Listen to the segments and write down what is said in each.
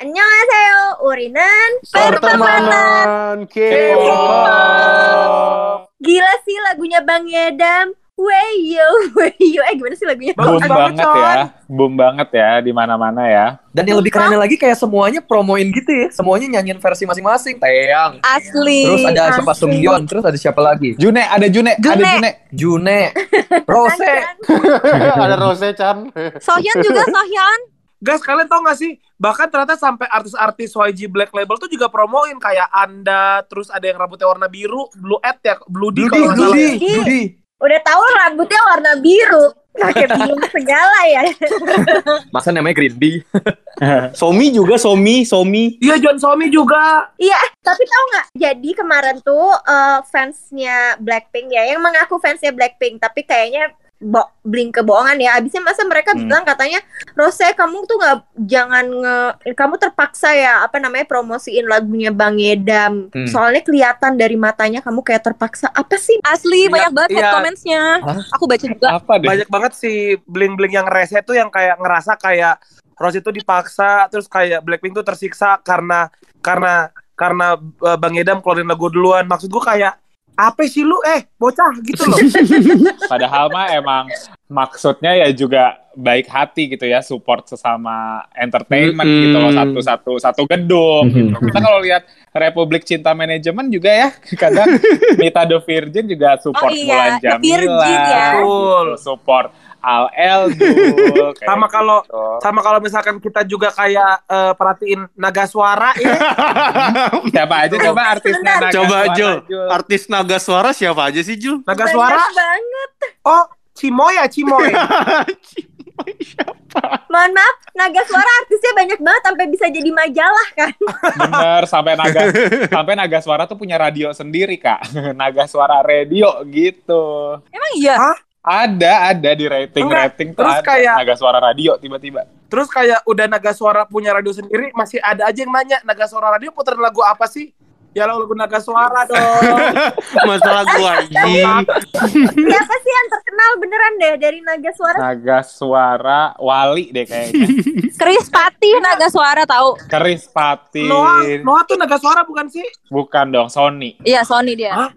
Annyeonghaseyo, Urinan Pertemanan K-pop. Gila sih lagunya Bang Yedam. Weyo, weyo. Eh gimana sih lagunya? Boom Bagus banget banget, ya, boom banget ya di mana-mana ya. Dan yang lebih kerennya lagi kayak semuanya promoin gitu ya. Semuanya nyanyiin versi masing-masing. Taeyang. Asli. Terus ada siapa asli. Sungyeon, terus ada siapa lagi? June, ada June, ada June. June. June, Rose. Ada Rose Chan. Sohyun juga Sohyun. Guys, kalian tau gak sih? Bahkan ternyata sampai artis-artis YG Black Label tuh juga promoin kayak Anda, terus ada yang rambutnya warna biru, Blue Ed ya, Blue D kalau nggak salah. Bludi, Bludi. Bludi. Udah tahu rambutnya warna biru. Pakai bingung segala ya. Masa namanya Green D? Somi juga, Somi, Somi. Iya, John Somi juga. Iya, tapi tahu nggak? Jadi kemarin tuh eh, fansnya Blackpink ya, yang mengaku fansnya Blackpink, tapi kayaknya bo blink kebohongan ya. Abisnya masa mereka Hmm. bilang katanya, Rose kamu tuh nggak jangan nge, kamu terpaksa ya apa namanya promosiin lagunya Bang Yedam. Hmm. Soalnya kelihatan dari matanya kamu kayak terpaksa. Apa sih? Asli Iya, banyak banget comments-nya. Hah? Aku baca juga. Apa deh? Banyak banget sih bling-bling yang rese tuh yang kayak ngerasa kayak Rose itu dipaksa, terus kayak Blackpink tuh tersiksa karena karena karena uh, Bang Edam keluarin lagu duluan. Maksud gue kayak apa sih lu eh bocah gitu loh. Padahal mah emang maksudnya ya juga baik hati gitu ya, support sesama entertainment Mm-mm. gitu loh, satu-satu satu gedung gitu. Kita kalau lihat Republik Cinta Manajemen juga ya, kadang Nita The Virgin juga support Oh iya, Mulan The Jamila, Virgin ya. Betul. support Al Eldul, Sama kalau- gitu. Sama kalau misalkan kita juga kayak eh, perhatiin naga suara ya. siapa aja coba artisnya Sebentar. Naga Coba Suara, Jul, Jul. artis naga suara siapa aja sih Jul? Naga Banyak suara. banget. Oh, Cimoy ya Cimoy. Mohon maaf, Naga Suara artisnya banyak banget sampai bisa jadi majalah kan. Bener, sampai naga sampai naga suara tuh punya radio sendiri kak, naga suara radio gitu. Emang iya? Ada, ada di rating Enggak, rating tuh terus ada kayak- naga suara radio tiba-tiba. Terus kayak udah naga suara punya radio sendiri, masih ada aja yang nanya naga suara radio putar lagu apa sih? Ya lagu naga suara dong. Masalah gua anjing. Siapa sih yang terkenal beneran deh dari Naga Suara? Naga suara wali deh kayaknya. Chris Patih naga suara tahu. Keris Patin. Noah, Noah tuh naga suara bukan sih? Bukan dong, Sony. Iya, Sony dia. Hah?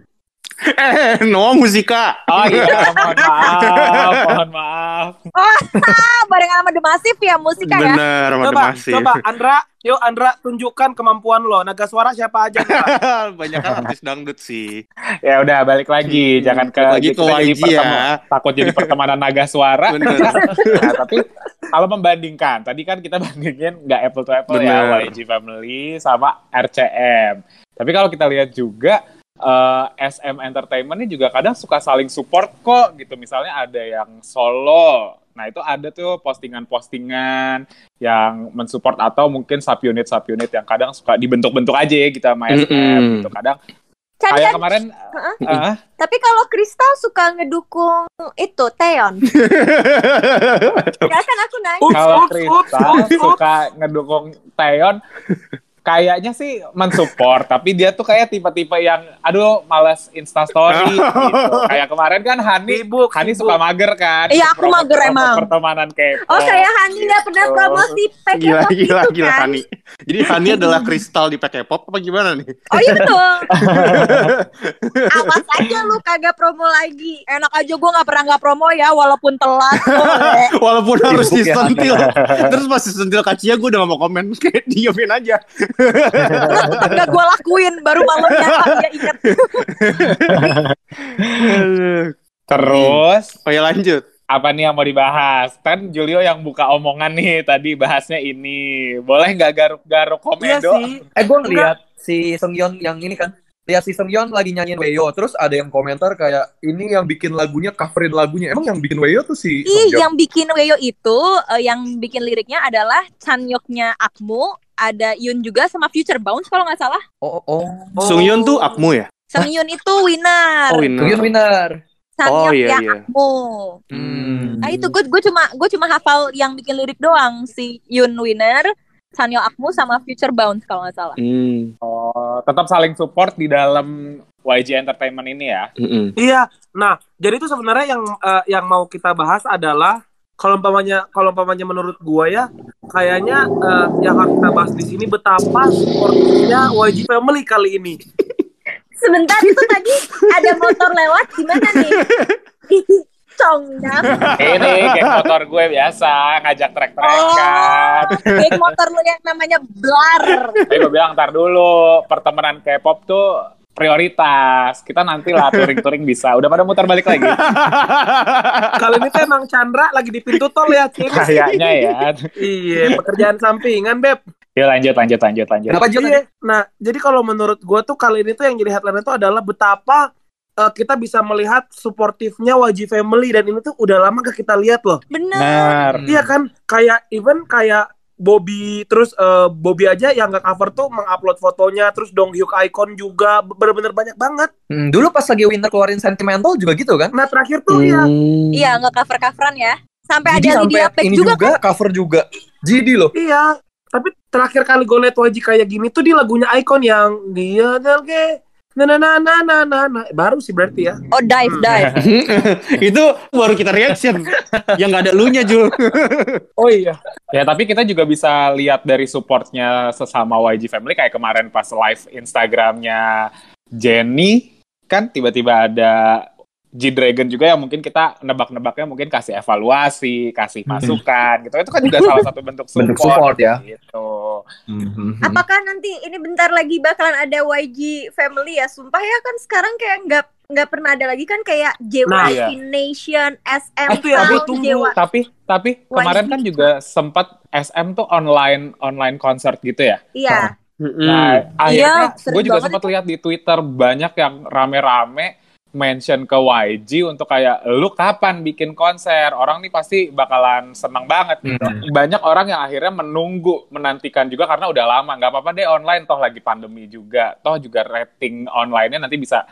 Eh, Noah musika. Oh iya, mohon maaf, mohon maaf. Ah, barengan sama The Massive ya musiknya ya. Bener, sama Coba, masih. coba Andra, yuk Andra tunjukkan kemampuan lo. Naga suara siapa aja? Banyak kan artis dangdut sih. Ya udah balik lagi, Hmm, jangan ke lagi ke jadi YG pertemu- ya. takut jadi pertemanan naga suara. Bener. Nah, tapi kalau membandingkan, tadi kan kita bandingin nggak apple to apple ya Bener. YG Family sama RCM. Tapi kalau kita lihat juga eh, SM Entertainment ini juga kadang suka saling support kok gitu. Misalnya ada yang solo. Nah, itu ada tuh postingan-postingan yang mensupport atau mungkin subunit subunit yang kadang suka dibentuk-bentuk aja ya gitu sama SM Mm-mm. gitu. Kadang Kan, kayak kemarin eh, tapi kalau Kristal suka ngedukung itu Teon. Ya kan aku nanya. Kalau Kristal suka ngedukung Taeyeon kayaknya sih mensupport tapi dia tuh kayak tipe-tipe yang aduh males instastory gitu kayak kemarin kan Hani Sibuk, Hani sibuk. suka mager kan Iya, aku Promo- mager promo emang. pertemanan K-pop Oh kayak Hani nggak pernah Gitu. promosi pakai Gila, pop gila, gitu gila kan? Hani. Jadi Hani adalah kristal di PK Pop apa gimana nih? Oh iya betul. Awas aja lu kagak promo lagi. Enak aja gue nggak pernah nggak promo ya, walaupun telat. boleh. Walaupun harus Sibuk ya, disentil. Terus pas disentil kacia gue udah gak mau komen. Kayak diemin aja. Terus tetap gak gue lakuin, baru malamnya dia inget. terus Oh ya lanjut. apa nih yang mau dibahas? Kan Julio yang buka omongan nih tadi bahasnya ini. Boleh nggak garuk-garuk Iya komedo sih. Eh gue ngeliat si Sungyeon yang ini kan. Lihat si Sungyeon lagi nyanyiin Weyo Terus ada yang komentar kayak Ini yang bikin lagunya coverin lagunya. Emang yang bikin Weyo tuh si Ih, yang bikin Weyo itu, eh, yang bikin liriknya adalah Chanyoknya Akmu, ada Yun juga sama Future Bounce kalau nggak salah. Oh, oh, Oh. Sungyeon tuh Akmu ya? Sang Yun itu winner. Oh winner. winner Sanyok Oh, iya, yang iya. Akmu. Hmm. Nah itu gue gue cuma gue cuma hafal yang bikin lirik doang si Yun winner, Sanyo Akmu sama Future Bounce kalau nggak salah. Hmm. oh, tetap saling support di dalam YG Entertainment ini ya Mm-mm. Iya. Nah, jadi itu sebenarnya yang eh, yang mau kita bahas adalah kalau umpamanya kalau umpamanya menurut gua ya kayaknya eh, yang harus kita bahas di sini betapa supportnya YG Family kali ini. Sebentar itu tadi ada motor lewat gimana nih? Congdam. Ini geng motor gue biasa ngajak trek-trekan. Oh, geng motor lu yang namanya Blar. Tapi gue bilang ntar dulu pertemanan K-pop tuh prioritas. Kita nanti lah touring-touring bisa. Udah pada muter balik lagi. Kali ini tuh emang Chandra lagi di pintu tol ya. Kayaknya ya. Iya, pekerjaan sampingan, Beb. Yuk lanjut, lanjut, lanjut, lanjut. Kenapa Jun? Iya. Nah, jadi kalau menurut gue tuh kali ini tuh yang jadi headline itu adalah betapa eh, kita bisa melihat suportifnya YG Family dan ini tuh udah lama gak kita lihat loh. Benar. Iya kan, kayak even kayak Bobby terus eh, Bobby aja yang nggak cover tuh mengupload fotonya terus Dong Hyuk Icon juga bener-bener banyak banget. Hmm, dulu pas lagi Winter keluarin Sentimental juga gitu kan? Nah terakhir tuh ya Iya, nggak cover-coveran ya. Sampai Jadi ada sampai Lydia Peck juga, juga, cover juga. Jadi loh. iya. Tapi terakhir kali gue liat YG kayak gini tuh di lagunya Icon yang dia dalge na na na na na na na. baru sih berarti ya. Oh, dive, dive. itu baru kita reaction. yang nggak ada lunya Jul. Oh iya. Ya tapi kita juga bisa lihat dari supportnya sesama YG Family kayak kemarin pas live Instagramnya Jenny kan tiba-tiba ada G Dragon juga yang mungkin kita nebak-nebaknya mungkin kasih evaluasi, kasih masukan gitu. Itu kan juga salah satu bentuk support. Bentuk support ya. Gitu. Apakah nanti ini bentar lagi bakalan ada YG Family ya? Sumpah ya kan sekarang kayak nggak nggak pernah ada lagi kan kayak JYP Nah, iya. Nation, SM Itu yang gue Town, tunggu. JY Tapi tapi kemarin YG. kan juga sempat SM tuh online online concert gitu ya. Iya. Nah, Iya, akhirnya sering gue juga sempat lihat di Twitter banyak yang rame-rame mention ke YG untuk kayak lu kapan bikin konser? Orang nih pasti bakalan seneng banget gitu. Hmm. banyak orang yang akhirnya menunggu menantikan juga karena udah lama. Nggak apa-apa deh online toh lagi pandemi juga. Toh juga rating online-nya nanti bisa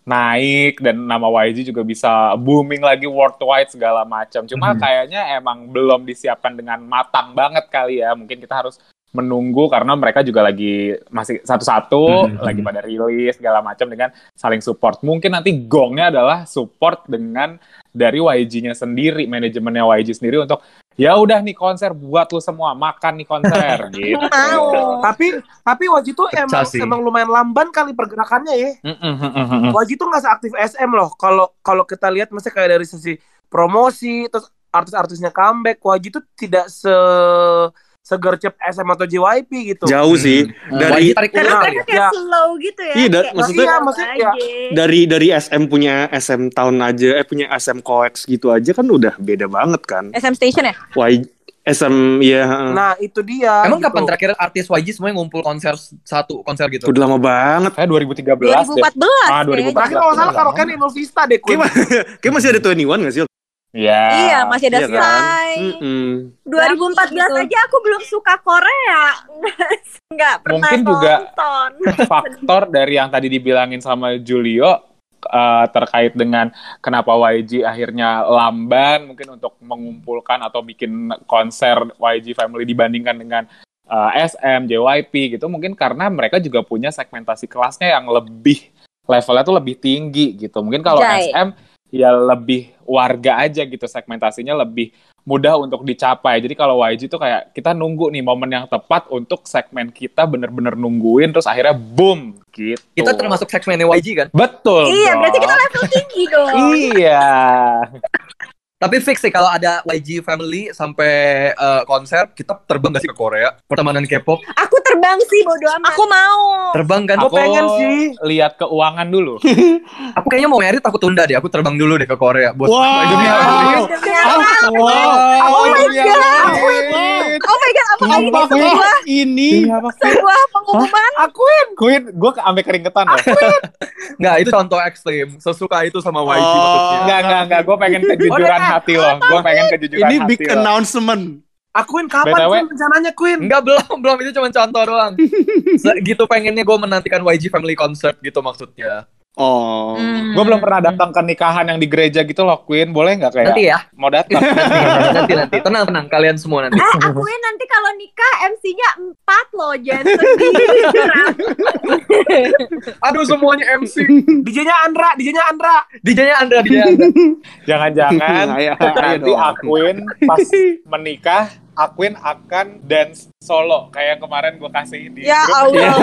naik dan nama YG juga bisa booming lagi worldwide segala macam. Cuma Hmm. kayaknya emang belum disiapkan dengan matang banget kali ya. Mungkin kita harus menunggu karena mereka juga lagi masih satu-satu Hmm. lagi pada rilis segala macam dengan saling support. Mungkin nanti gongnya adalah support dengan dari YG-nya sendiri, manajemennya YG sendiri untuk ya udah nih konser buat lu semua makan nih konser gitu. Mau. Tapi tapi YG tuh Pecah emang sih. emang lumayan lamban kali pergerakannya ya. Mm, mm, mm. YG tuh nggak seaktif SM loh. Kalau kalau kita lihat maksudnya kayak dari sisi promosi terus artis-artisnya comeback, YG tuh tidak se segercep SM atau JYP gitu. Jauh sih. Dari YG tarik Karena mereka ya. kayak Ya. slow gitu ya. Iya, da- kayak maksudnya- Iya, maksudnya ya. aja. dari dari SM punya SM Town aja, eh punya SM Coex gitu aja kan udah beda banget kan. SM Station ya? Y SM ya. Nah, itu dia. Emang gitu. kapan terakhir artis YG semuanya ngumpul konser satu konser gitu? udah lama banget. Kayak 2013 deh. 2014 Ah, kayaknya. 2014. Terakhir kalau salah karaoke di Vista deh, kayak masih ada 21 gak sih? Iya. Iya, masih ada Iya kan? Sky. Mm-mm. 2014 Gitu. aja aku belum suka Korea. Nggak pernah Mungkin juga nonton. faktor dari yang tadi dibilangin sama Julio eh, terkait dengan kenapa YG akhirnya lamban mungkin untuk mengumpulkan atau bikin konser YG Family dibandingkan dengan eh, SM, JYP gitu mungkin karena mereka juga punya segmentasi kelasnya yang lebih levelnya tuh lebih tinggi gitu. Mungkin kalau Jai. SM ya lebih warga aja gitu segmentasinya lebih mudah untuk dicapai. Jadi kalau YG tuh kayak kita nunggu nih momen yang tepat untuk segmen kita bener-bener nungguin terus akhirnya boom gitu. Kita termasuk segmennya YG kan? betul. Iya, berarti kita dong. level tinggi dong. Iya. Tapi fix sih kalau ada YG Family sampai eh, konser, kita terbang gak sih ke Korea? Pertemanan K-pop, Aku terbang sih bodo amat. Aku mau. terbang kan? Gue pengen sih. lihat keuangan dulu. Aku kayaknya mau merit, aku tunda deh. Aku terbang dulu deh ke Korea. Buat Wow. demi apa? Apa? Wow. Oh my god. Oh my god, ini Apakah sebuah ini sebuah pengumuman? Akuin. Queen, gue sampai keringetan loh. Nggak, itu contoh ekstrim. Sesuka itu sama YG Oh. maksudnya. Enggak, enggak, enggak. Gue pengen kejujuran hati loh. Gue pengen kejujuran ini hati big loh. announcement. Akuin kapan BTW. Queen rencananya Queen? Enggak, belum. Belum, itu cuma contoh doang. Segitu pengennya gue menantikan YG Family Concert gitu maksudnya. Oh. Hmm. Gue belum pernah datang ke nikahan yang di gereja gitu loh, Queen. Boleh nggak kayak Nanti ya. mau datang? nanti, nanti. Tenang, tenang. Kalian semua nanti. Eh, akuin nanti kalau nikah MC-nya empat loh, jangan sedih. Aduh semuanya MC. DJ-nya Andra, DJ-nya Andra. DJ-nya Andra, DJ-nya Andra. Jangan-jangan nanti. Aquin pas menikah, Aquin akan dance solo kayak yang kemarin gue kasih di Ya grup. Allah.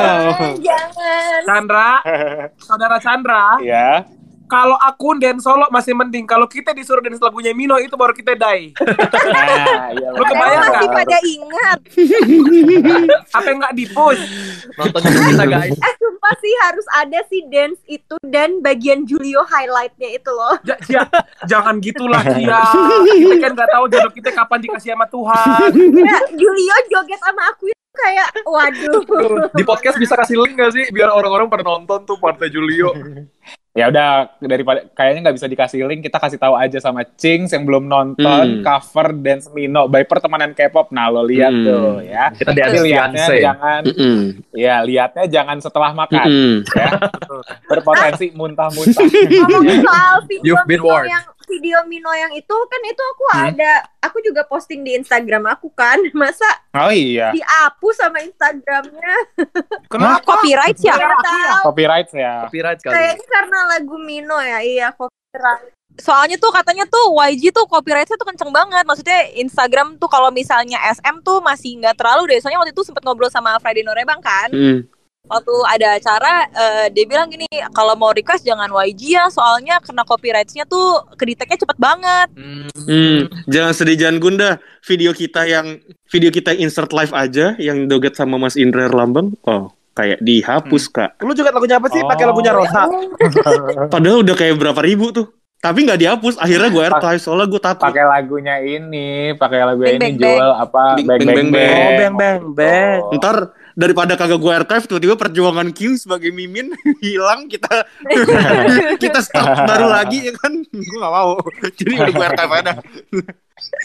Jangan. Chandra, saudara Chandra. ya. Kalau aku dan solo masih mending. Kalau kita disuruh dance lagunya Mino itu baru kita die. Nah, iya Lu kebayang masih pada ingat. Apa yang nggak di push? Nonton kita guys. Eh sumpah sih harus ada sih dance itu dan bagian Julio highlightnya itu loh. Ja- Cia, jangan gitulah Cia. Kita kan nggak tahu jodoh kita kapan dikasih sama Tuhan. Ya, Julio joget sama aku itu kayak waduh. Di podcast bisa kasih link gak sih biar orang-orang pada nonton tuh partai Julio. Ya udah daripada kayaknya nggak bisa dikasih link, kita kasih tahu aja sama Cings yang belum nonton Hmm. cover Dance Mino by pertemanan K-pop. Nah, lo lihat Hmm. tuh ya. Kita Tapi dance lihatnya Beyonce. jangan Mm-mm. ya lihatnya jangan setelah makan Mm-mm. ya. Berpotensi muntah-muntah. Soal video You've been warned. yang video Mino yang itu kan itu aku Hmm. ada aku juga posting di Instagram aku kan. Masa Oh iya. dihapus sama Instagramnya? Kenapa? Copyright ya? Copyright ya. Copyright kali. Kayaknya karena lagu Mino ya. Iya copyright. Soalnya tuh katanya tuh YG tuh copyrightnya tuh kenceng banget. Maksudnya Instagram tuh kalau misalnya SM tuh masih nggak terlalu deh. Soalnya waktu itu sempet ngobrol sama Friday Norebang kan. Mm. Waktu ada acara eh, dia bilang gini, kalau mau request jangan YG ya. Soalnya kena copyrightnya tuh kedeteknya cepet banget. Hmm. Hmm, jangan sedih jangan gunda. Video kita yang video kita insert live aja yang doget sama Mas Indra Erlambang. Oh, kayak dihapus, Kak. Lu juga lagunya apa sih? Pakai Oh. lagunya Rosa. Padahal udah kayak berapa ribu tuh. Tapi nggak dihapus. Akhirnya gue archive soalnya gue takut. Pakai lagunya ini, pakai lagu Bang, ini bang, jual apa? Bing, Bang bang, bang bang, bang. Oh, bang bang bang. Oh. Ntar daripada kagak gue archive tiba-tiba perjuangan Q sebagai mimin hilang kita kita start baru lagi ya kan? Gue gak mau. Jadi udah gue archive aja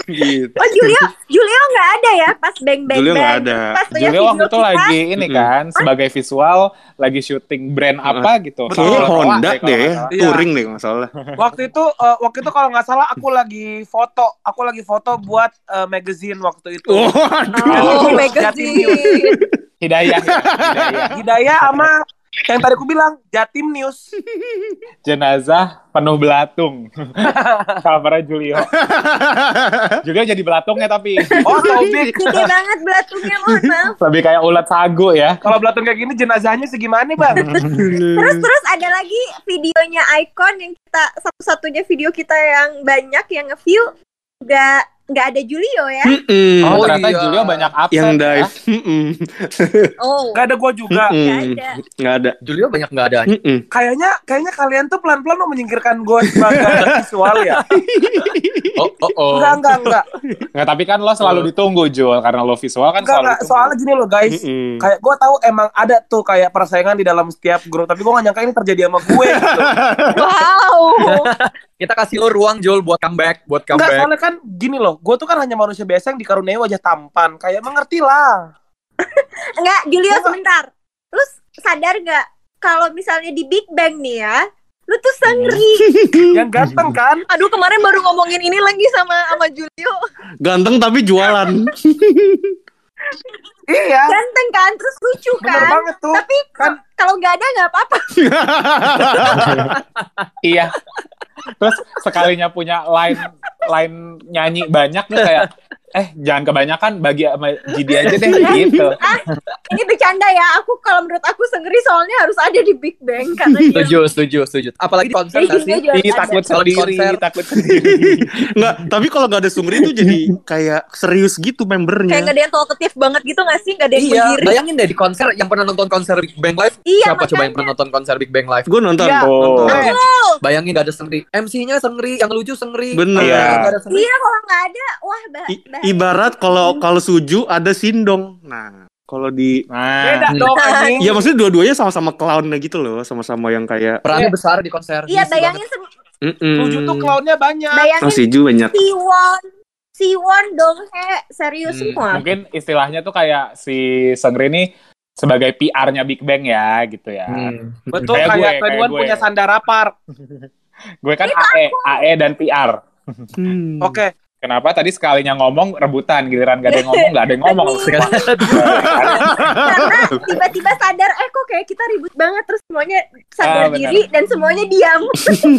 gitu Oh Julio, Julio nggak ada ya pas bang bang Julio bang. nggak ada. Pas Julio waktu itu kita, lagi ini kan sebagai visual lagi syuting brand apa gitu. Kalau Honda deh. Iya. touring deh kalau nggak salah Waktu itu eh, waktu itu kalau nggak salah aku lagi foto, aku lagi foto buat eh, magazine waktu itu. oh Oh, aduh News. magazine. Hidayah, ya, Hidayah. Hidayah sama yang tadi aku bilang Jatim News. Jenazah penuh belatung. Covernya Julio. Julio jadi belatungnya tapi Oh, Taufik. Gede banget belatungnya mohon maaf. lebih kayak ulat sagu ya. Kalau belatung kayak gini jenazahnya segimana, Bang? Terus terus ada lagi videonya Icon yang kita satu-satunya video kita yang banyak yang nge-view nggak nggak ada Julio ya. Mm-mm. Oh, Oh, ternyata iya. Julio banyak absen yang ya. dive Mm-mm. Oh. Gak ada gua juga. Mm-mm. Nggak ada. nggak ada Julio banyak nggak ada. Mm-mm. Kayaknya kayaknya kalian tuh pelan-pelan mau menyingkirkan gue sebagai visual ya. Oh, oh, oh. Enggak, enggak, enggak. Nggak, tapi kan lo selalu ditunggu Jul karena lo visual kan Enggak, selalu enggak. ditunggu. Soalnya gini loh, guys. Mm-mm. Kayak gue tahu emang ada tuh kayak persaingan di dalam setiap grup, tapi gue gak nyangka ini terjadi sama gue gitu. Wow. Kita kasih lo ruang Jul buat comeback, buat Enggak, comeback. soalnya kan gini loh, gue tuh kan hanya manusia biasa yang dikaruniai wajah tampan. Kayak mengerti lah. Enggak, Julio sebentar. Lu sadar nggak kalau misalnya di Big Bang nih ya, lu tuh sengri. Yang ganteng kan? Aduh kemarin baru ngomongin ini lagi sama sama Julio. ganteng tapi jualan Iya, Ganteng kan, terus lucu bener kan. banget tuh. Tapi Kan kalau nggak ada nggak apa-apa. Iya. Terus sekalinya punya line line nyanyi banyak nih kayak eh jangan kebanyakan bagi sama Gidi aja deh gitu. Ini bercanda ya. Aku kalau menurut aku sengri soalnya harus ada di Big Bang karena Setuju, setuju, setuju. Apalagi di konser nggak sih? Ih ada. takut Kalau di sendiri, konser. takut sendiri. nggak tapi kalau nggak ada sungri itu jadi kayak serius gitu Kayak membernya nggak ada yang talkative banget gitu nggak sih? Nggak ada yang Iya, berdiri. bayangin deh di konser yang pernah nonton konser Big Bang Live. Iya, Siapa coba yang makanya. pernah nonton konser Big Bang Live? gue nonton Iya. Oh. nonton Eh, Bayangin gak ada sengri. MC-nya sengri, yang lucu sengri. Bener. Iya. Nggak. Iya, kalau nggak ada, wah bah. Ibarat kalau kalau suju ada sindong nah kalau di beda Nah, dong anjing. ya maksudnya dua-duanya sama-sama clownnya gitu loh sama-sama yang kayak Perannya besar di konser. Iya, bayangin sem- mm Tujuh tuh clownnya banyak. bayangin oh Siju banyak Siwon, Siwon dong, he, serius Hmm. semua. mungkin istilahnya tuh kayak si Sengri ini sebagai PR-nya Big Bang ya gitu ya. Hmm. Betul Kayak kayak, gue, kayak gue. punya Sandara Park. Gue kan AE, AE dan PR. Hmm. Oke, Kenapa tadi sekalinya ngomong rebutan giliran gak ada yang ngomong gak ada yang ngomong. karena tiba-tiba sadar eh kok kayak kita ribut banget terus semuanya Ah, sadar benar. diri dan semuanya diam.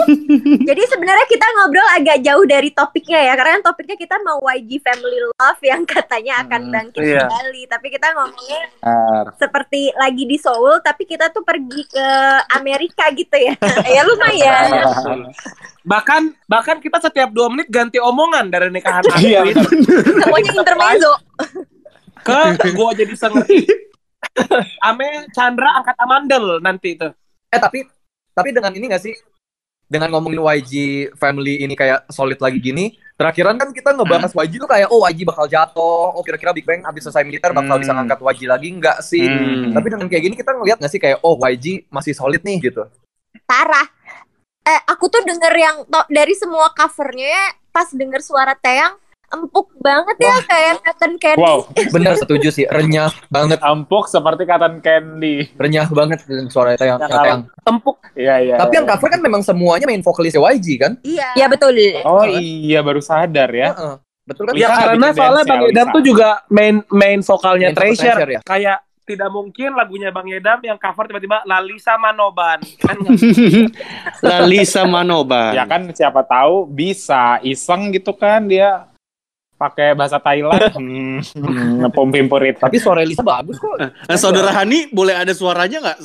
Jadi sebenarnya kita ngobrol agak jauh dari topiknya ya karena topiknya kita mau YG Family Love yang katanya akan Hmm, bangkit iya. kembali. Tapi kita ngomongnya Benar. seperti lagi di Seoul tapi kita tuh pergi ke Amerika gitu ya. ya lumayan. Bahkan bahkan kita setiap dua menit ganti omongan dari nikahan Iya, aku Semuanya intermezzo. ke gua jadi sengerti. Ame Chandra angkat amandel nanti itu. Eh tapi tapi dengan ini gak sih? Dengan ngomongin YG family ini kayak solid lagi gini, terakhiran kan kita ngebahas YG tuh kayak oh YG bakal jatuh, oh kira-kira Big Bang abis selesai militer bakal Hmm. bisa ngangkat YG lagi nggak sih? Hmm. Tapi dengan kayak gini kita ngeliat gak sih kayak oh YG masih solid nih gitu. Parah. Eh, aku tuh denger yang to- dari semua covernya ya, pas denger suara Teang empuk banget ya kayak Cotton Candy. Wow, Bener setuju sih, renyah banget, empuk seperti cotton candy. renyah banget suara yang Ya, yang. Empuk. Iya, iya. Tapi yang iya. cover kan memang semuanya main vokalisnya YG kan? Iya. Ya betul. Oh iya, baru sadar ya. Heeh. Betul kan? Ya Lisa karena soalnya Bang ya, Edam tuh juga main main vokalnya Main Treasure. Treasure, ya? Kayak tidak mungkin lagunya Bang Edam yang cover tiba-tiba Lalisa Manoban. Kan Lalisa Manoban. Ya kan siapa tahu bisa iseng gitu kan dia pakai bahasa Thailand. Hmm, ngepom pimpurit. Tapi suara Lisa bagus kok. Nah, saudara Hani boleh ada suaranya nggak?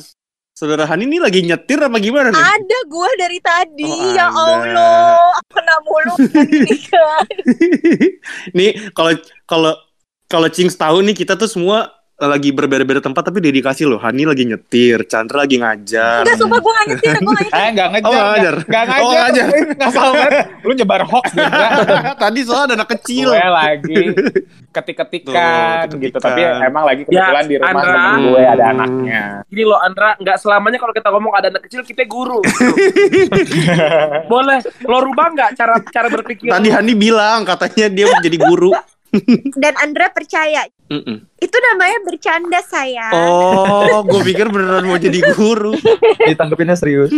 Saudara Hani ini lagi nyetir apa gimana nih? Ada gue dari tadi. Oh, ya ada. Allah, aku kena mulu ini kan. nih kalau kalau kalau Cings tahu nih kita tuh semua lagi berbeda-beda tempat tapi dedikasi loh. Hani lagi nyetir, Chandra lagi ngajar. Enggak, sumpah gue gak nyetir, gue gak nyetir. Eh nggak ngejar, Oh, ngajar. nggak Oh, nggak ngajar, ngajar. nggak salah banget. Lu nyebar hoax juga. Tadi soalnya ada anak kecil. gue lagi ketik-ketikan gitu, tapi emang lagi kebetulan Ya, di rumah Andra. temen gue ada anaknya. Gini loh Andra, nggak selamanya kalau kita ngomong ada anak kecil kita guru. Boleh lo rubah nggak cara cara berpikir? Tadi Hani bilang katanya dia mau jadi guru. Dan Andra percaya. Mm-mm. Itu namanya bercanda saya. Oh, gue pikir beneran mau jadi guru. Ditanggepinnya serius.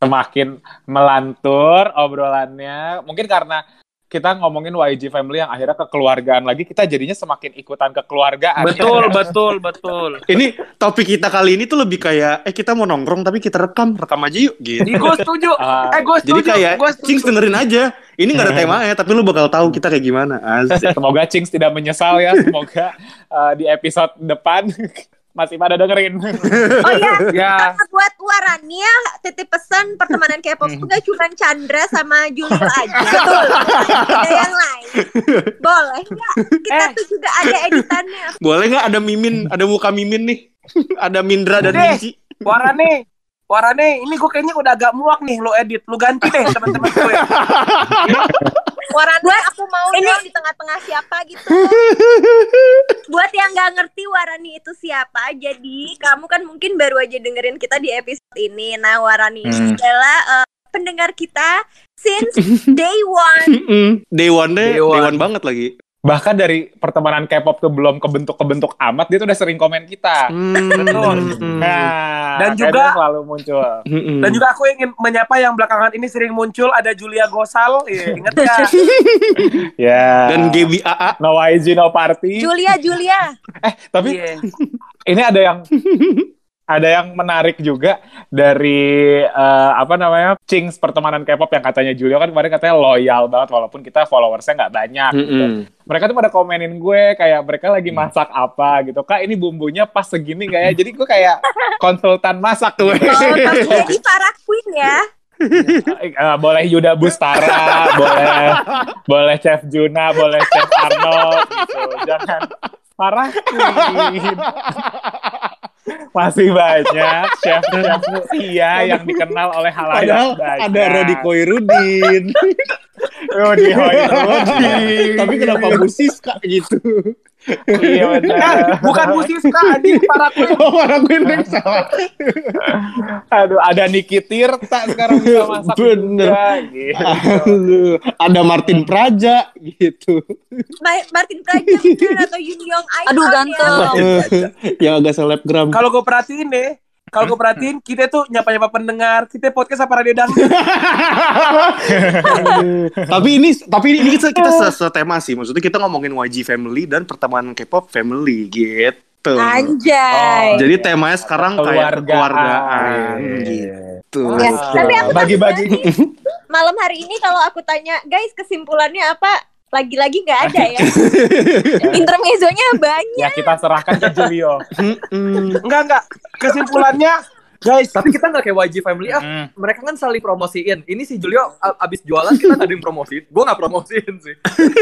Semakin melantur obrolannya, mungkin karena kita ngomongin YG family yang akhirnya kekeluargaan lagi, kita jadinya semakin ikutan kekeluargaan. Betul, betul, betul. Ini topik kita kali ini tuh lebih kayak, eh kita mau nongkrong tapi kita rekam, rekam aja yuk gitu. Gue setuju. Ah, Eh, gue setuju. Jadi kayak, Gua setuju. Cings dengerin aja. Ini gak ada temanya, tapi lu bakal tahu kita kayak gimana. Asik. Semoga Cings tidak menyesal ya. Semoga uh, di episode depan masih pada dengerin. Oh iya, Ya, Karena buat Warania titip pesan pertemanan K-pop itu gak cuma Chandra sama Julio aja. Betul. Ada yang lain. Boleh nggak? Kita Eh. tuh juga ada editannya. Boleh nggak ada Mimin, ada muka Mimin nih? ada Mindra dan. Minci. Warane. Warane, ini gue kayaknya udah agak muak nih lo edit. Lu ganti deh teman-teman gue. Warania aku mau ini di tengah-tengah siapa gitu. Buat yang nggak ngerti Warani itu siapa, jadi kamu kan mungkin baru aja dengerin kita di episode ini. Nah, Warani ini Hmm. adalah eh, pendengar kita since day one. Day one deh, Day day one banget lagi. Bahkan dari pertemanan K-pop tuh belum kebentuk-kebentuk amat, dia tuh udah sering komen kita. Betul. Nah, Dan juga- selalu muncul. Mm-mm. Dan juga aku ingin menyapa yang belakangan ini sering muncul ada Julia Gosal. Iya, inget gak? Ya. dan Gaby AA. No YG, no party. Julia, Julia. Tapi Iya. ini ada yang ada yang menarik juga dari eh, apa namanya Cings pertemanan K-pop yang katanya Julio kan kemarin katanya loyal banget walaupun kita followersnya nggak banyak. gitu. Mm-mm. Mereka tuh pada komenin gue kayak mereka lagi masak apa gitu kak ini bumbunya pas segini nggak ya? Jadi gue kayak konsultan masak tuh. Oh, jadi Farah Queen ya. Eh, boleh Yuda Bustara, boleh boleh Chef Juna, boleh Chef Arnold gitu. Jangan parah Queen. Masih banyak chef-chef mulia yang dikenal oleh halayak Padahal banyak. ada Rodi Koirudin. Rodi Hoirudin. Tapi kenapa Bu Siska gitu? Iya Eh, benar. bukan musisi Adi para Queen. Oh, orang gue yang salah. Aduh, ada Niki Tirta sekarang bisa masak Bener. juga. Gitu. Aduh, ada Martin Praja gitu. Ma- Martin Praja mungkin atau Yun Yong Ai. Aduh, ya. ganteng. yang agak selebgram. Kalau gue perhatiin deh, kalau gue perhatiin kita tuh nyapa-nyapa pendengar, kita podcast apa radio dangdut. tapi ini tapi ini kita kita se- setema sih. Maksudnya kita ngomongin YG family dan pertemanan K-pop family gitu. Anjay. Jadi temanya sekarang kayak Keluargaan. Iya. gitu. Ya, tapi aku Bagi-bagi. malam hari ini kalau aku tanya, guys kesimpulannya apa? Lagi-lagi nggak ada ya. Intermezzonya banyak. Ya kita serahkan ke Julio. Enggak enggak. Kesimpulannya guys, Tapi kita nggak kayak YG Family ah. Hmm. Mereka kan saling promosiin. Ini si Julio abis jualan kita nggak ada yang promosiin. Gue nggak promosiin sih.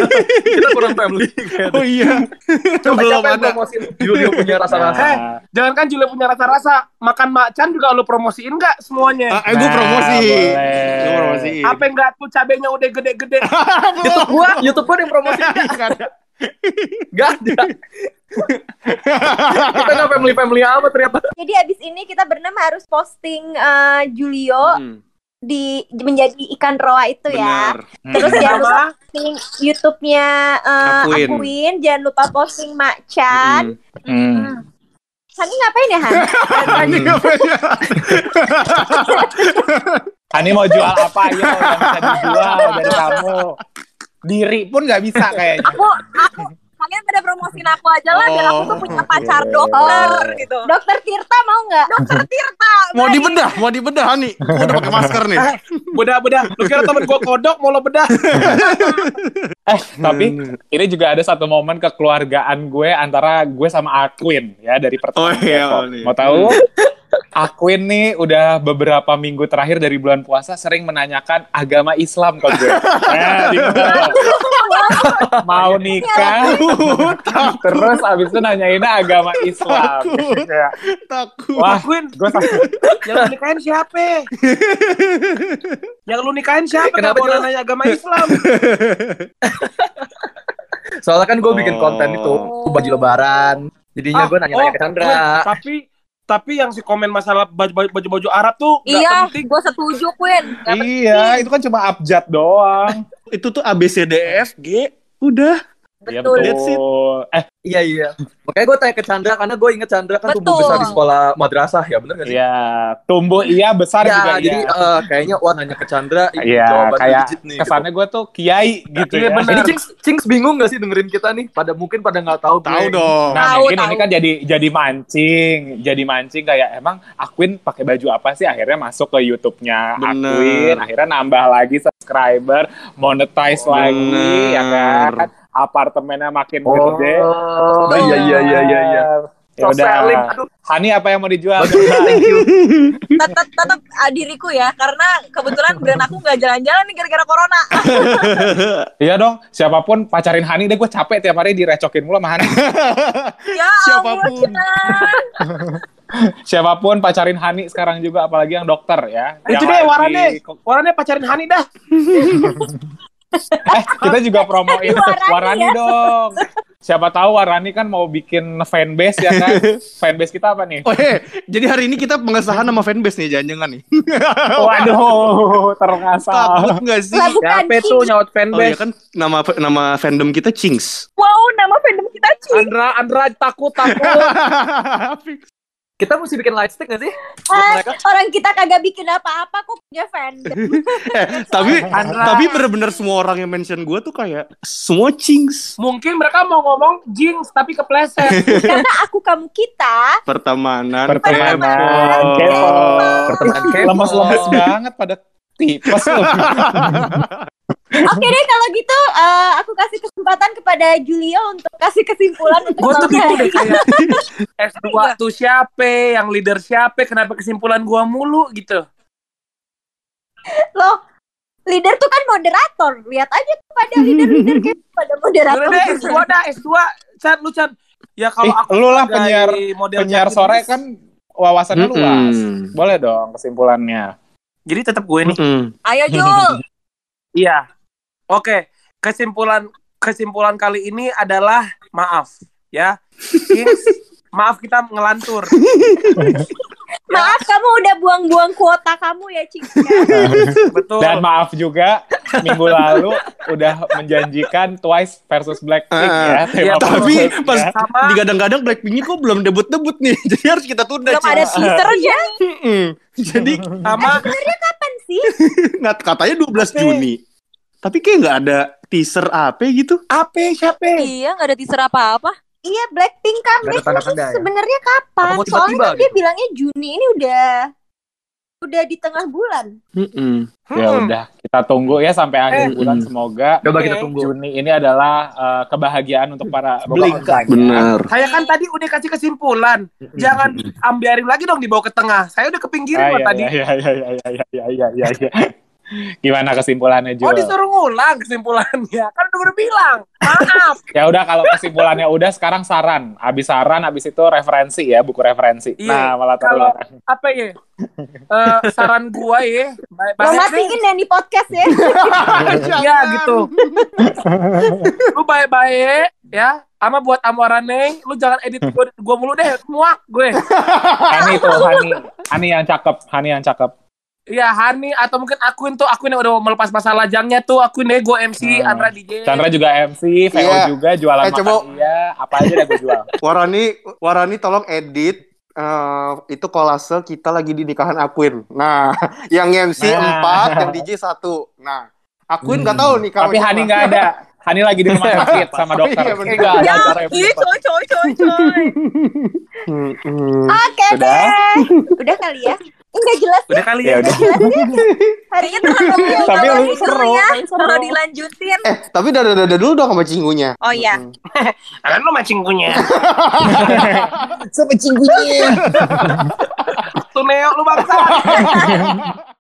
kita kurang family. kayaknya. Oh iya. Coba Belum siapa yang ada. promosiin Julio punya rasa-rasa? Eh, jangan kan Julia punya rasa-rasa. Makan macan juga lu promosiin nggak semuanya? Ah, eh, gue Nah, promosi. boleh. Gue promosi. Apa enggak tuh cabenya udah gede-gede? YouTube gua, YouTube ada yang promosiin Nggak. Gak ada. kita nggak family family amat ternyata. Jadi abis ini kita bernama harus posting eh, Julio Hmm, di menjadi ikan roa itu ya. Benar. Terus jangan lupa posting YouTube-nya eh, Akuin. Akuin. Jangan lupa posting Mak Chan. Mm. Hmm. Hani ngapain ya Han? Ini apa ya? Hani mau jual apa ayo yang bisa dijual dari kamu. Diri pun nggak bisa kayaknya. Aku, aku, kalian pada promosiin aku aja lah, biar aku tuh punya pacar Oke. dokter gitu. Dokter Tirta mau nggak? Dokter Tirta. Mau dibedah, mau dibedah nih. Gue udah pakai masker nih. bedah-bedah. Lu kira temen gua kodok mau lo bedah? Eh, tapi ini juga ada satu momen kekeluargaan gue antara gue sama Aquin ya dari pertama. Oh iya, nih. Mau tahu? Aquin nih udah beberapa minggu terakhir dari bulan puasa sering menanyakan agama Islam ke gue. Nah, di mau nikah, terus abis itu nanyainnya agama Islam. Ya. Takut. Wah, gue sampai yang lu nikahin siapa? yang lu nikahin siapa? Kenapa Jul? nanya agama Islam? Soalnya kan gue bikin Oh. konten itu baju lebaran. Jadinya Ah, gue nanya-nanya ke oh, Chandra. Queen, tapi tapi yang si komen masalah baju baju, baju Arab tuh Iya, penting. gue setuju, Queen. Gak Iya, itu kan cuma abjad doang. Itu tuh ABCDFG. Udah. Iya Betul. That's it. betul. Eh, Iya iya. Makanya gue tanya ke Chandra karena gue inget Chandra kan tumbuh Betul. besar di sekolah madrasah ya bener gak sih? iya, tumbuh iya, besar Ya, juga jadi iya. eh, kayaknya wah nanya ke Chandra ini Iya, kayak nih. kesannya gue tuh kiai gitu Iya, ya. bener. Ini Cings, Cings bingung gak sih dengerin kita nih? Pada mungkin pada nggak tahu. Tahu gue. dong. Nah, Tahu, mungkin ini tahu. kan jadi jadi mancing, jadi mancing kayak emang Aquin pakai baju apa sih? Akhirnya masuk ke YouTube-nya. Aquin, akhirnya nambah lagi subscriber, monetize lagi, ya kan? Apartemennya makin Oh, gede. iya iya iya iya. iya. Ya udah. Hani apa yang mau dijual? thank you. tetap tetap ah, diriku ya karena kebetulan brand aku nggak jalan-jalan nih gara-gara corona Iya dong, siapa pun pacarin Hani deh gue capek tiap hari direcokin mulu sama Hani. ya Siapa pun. siapa pun pacarin Hani sekarang juga apalagi yang dokter ya. Itu Yang deh warane. Warane pacarin Hani dah. Eh, kita juga promoin Warani Warani ya. dong. Siapa tahu Warani kan mau bikin fanbase ya kan. fanbase kita apa nih? Oh, eh, jadi hari ini kita pengesahan nama fanbase nih, jangan-jangan nih. Waduh, terasa. Takut nggak sih? Lah bukan Siapa tuh Cing. nyaut Oh iya fanbase? kan nama nama fandom kita Cings. wow nama fandom kita Cing Andra, Andra takut takut. Kita mesti bikin light stick gak sih? Ah, Mereka orang kita kagak bikin apa-apa kok punya fandom. eh, tapi tapi bener-bener semua orang yang mention gue tuh kayak semua Cings. Mungkin mereka mau ngomong jinx tapi kepleset. Karena aku kamu kita Pertemanan, Pertemanan, kepo. kepo. pertemuan kepo. Lemes-lemes banget pada tipes loh. Oke deh kalau gitu eh, aku kasih kesempatan kepada Julio untuk kasih kesimpulan untuk gue tuh malam bingung hari. deh kayak S2 tuh siapa, yang leader siapa, kenapa kesimpulan gua mulu gitu. Loh, leader tuh kan moderator. Lihat aja kepada leader-leader kayak pada moderator. Udah deh S2 dah, S2. Chan, lu Chan. Ya kalau aku lu lah penyiar model penyiar sore kan wawasannya Mm-mm. luas. Boleh dong kesimpulannya. Jadi tetap gue nih. Mm-mm. ayo Jul Iya. Oke, kesimpulan kesimpulan kali ini adalah maaf ya. Kings, maaf kita ngelantur. Maaf kamu udah buang-buang kuota kamu ya, Cing. Betul. Dan maaf juga minggu lalu udah menjanjikan Twice versus Blackpink Ah, ya. iya, Tapi pas ya. Sama digadang-gadang Blackpinknya kok belum debut-debut nih, jadi harus kita tunda. belum ada Cings. teasernya Mm-mm. Jadi sama Kapan sih? nggak katanya 12 Oke. Juni. Tapi kayak nggak ada teaser apa gitu. Apa siapa? Iya, nggak ada teaser apa-apa. Iya, Blackpink kan ya? sebenarnya kapan? Tiba -tiba Soalnya kan gitu? dia bilangnya Juni ini udah udah di tengah bulan. Mm -mm. Ya udah, kita tunggu ya sampai akhir eh. bulan semoga. Coba kita tunggu. Juni ini adalah uh, kebahagiaan untuk para Blink. Benar. Saya kan tadi udah kasih kesimpulan. Jangan ambiarin lagi dong dibawa ke tengah. Saya udah ke pinggiran ah, iya, tadi. Iya iya iya iya iya iya iya. iya. Gimana kesimpulannya Oh Jul? disuruh ngulang kesimpulannya. Kan udah udah bilang. Maaf. Ya udah kalau kesimpulannya udah sekarang saran. Abis saran, abis itu referensi ya, buku referensi. Iya, Nah, malah kalau-. Apa ya? Eh, saran gua ya. Lo matiin ya di podcast ya. Iya gitu. lu baik-baik ya. Ama buat Amoraneng, lu jangan edit gua, gua mulu deh, muak gue. Hani tuh, Hani. Hani yang cakep, Hani yang cakep. Iya, Hani atau mungkin akun tuh akun yang udah melepas masa lajangnya tuh akun deh gue MC Hmm. Andra DJ. Chandra juga MC, VO Iya. juga jualan Eh, makan coba- dia, apa aja udah gue jual. Warani, Warani tolong edit eh, itu kolase kita lagi di nikahan Aquin. Nah, yang MC Nah. 4, yang DJ 1. Nah, Aquin nggak tahu nih Tapi Hani nggak ada. Hani lagi di rumah sakit sama Oh, dokter. iya, bener. Nggak ada Ya, acara yang ih, berdebat. coy, coy, coy, coy. Oke deh. Udah kali ya. Enggak jelas Udah kali Ya ya. udah. hari ini tuh Tapi lu Seru seru. ya, seru. kalau dilanjutin. Eh, tapi dada-dada dulu dong sama cinggunya. Oh iya. Kan lu mancing punya. Sama cinggunya. Tuh Neo lu bangsa.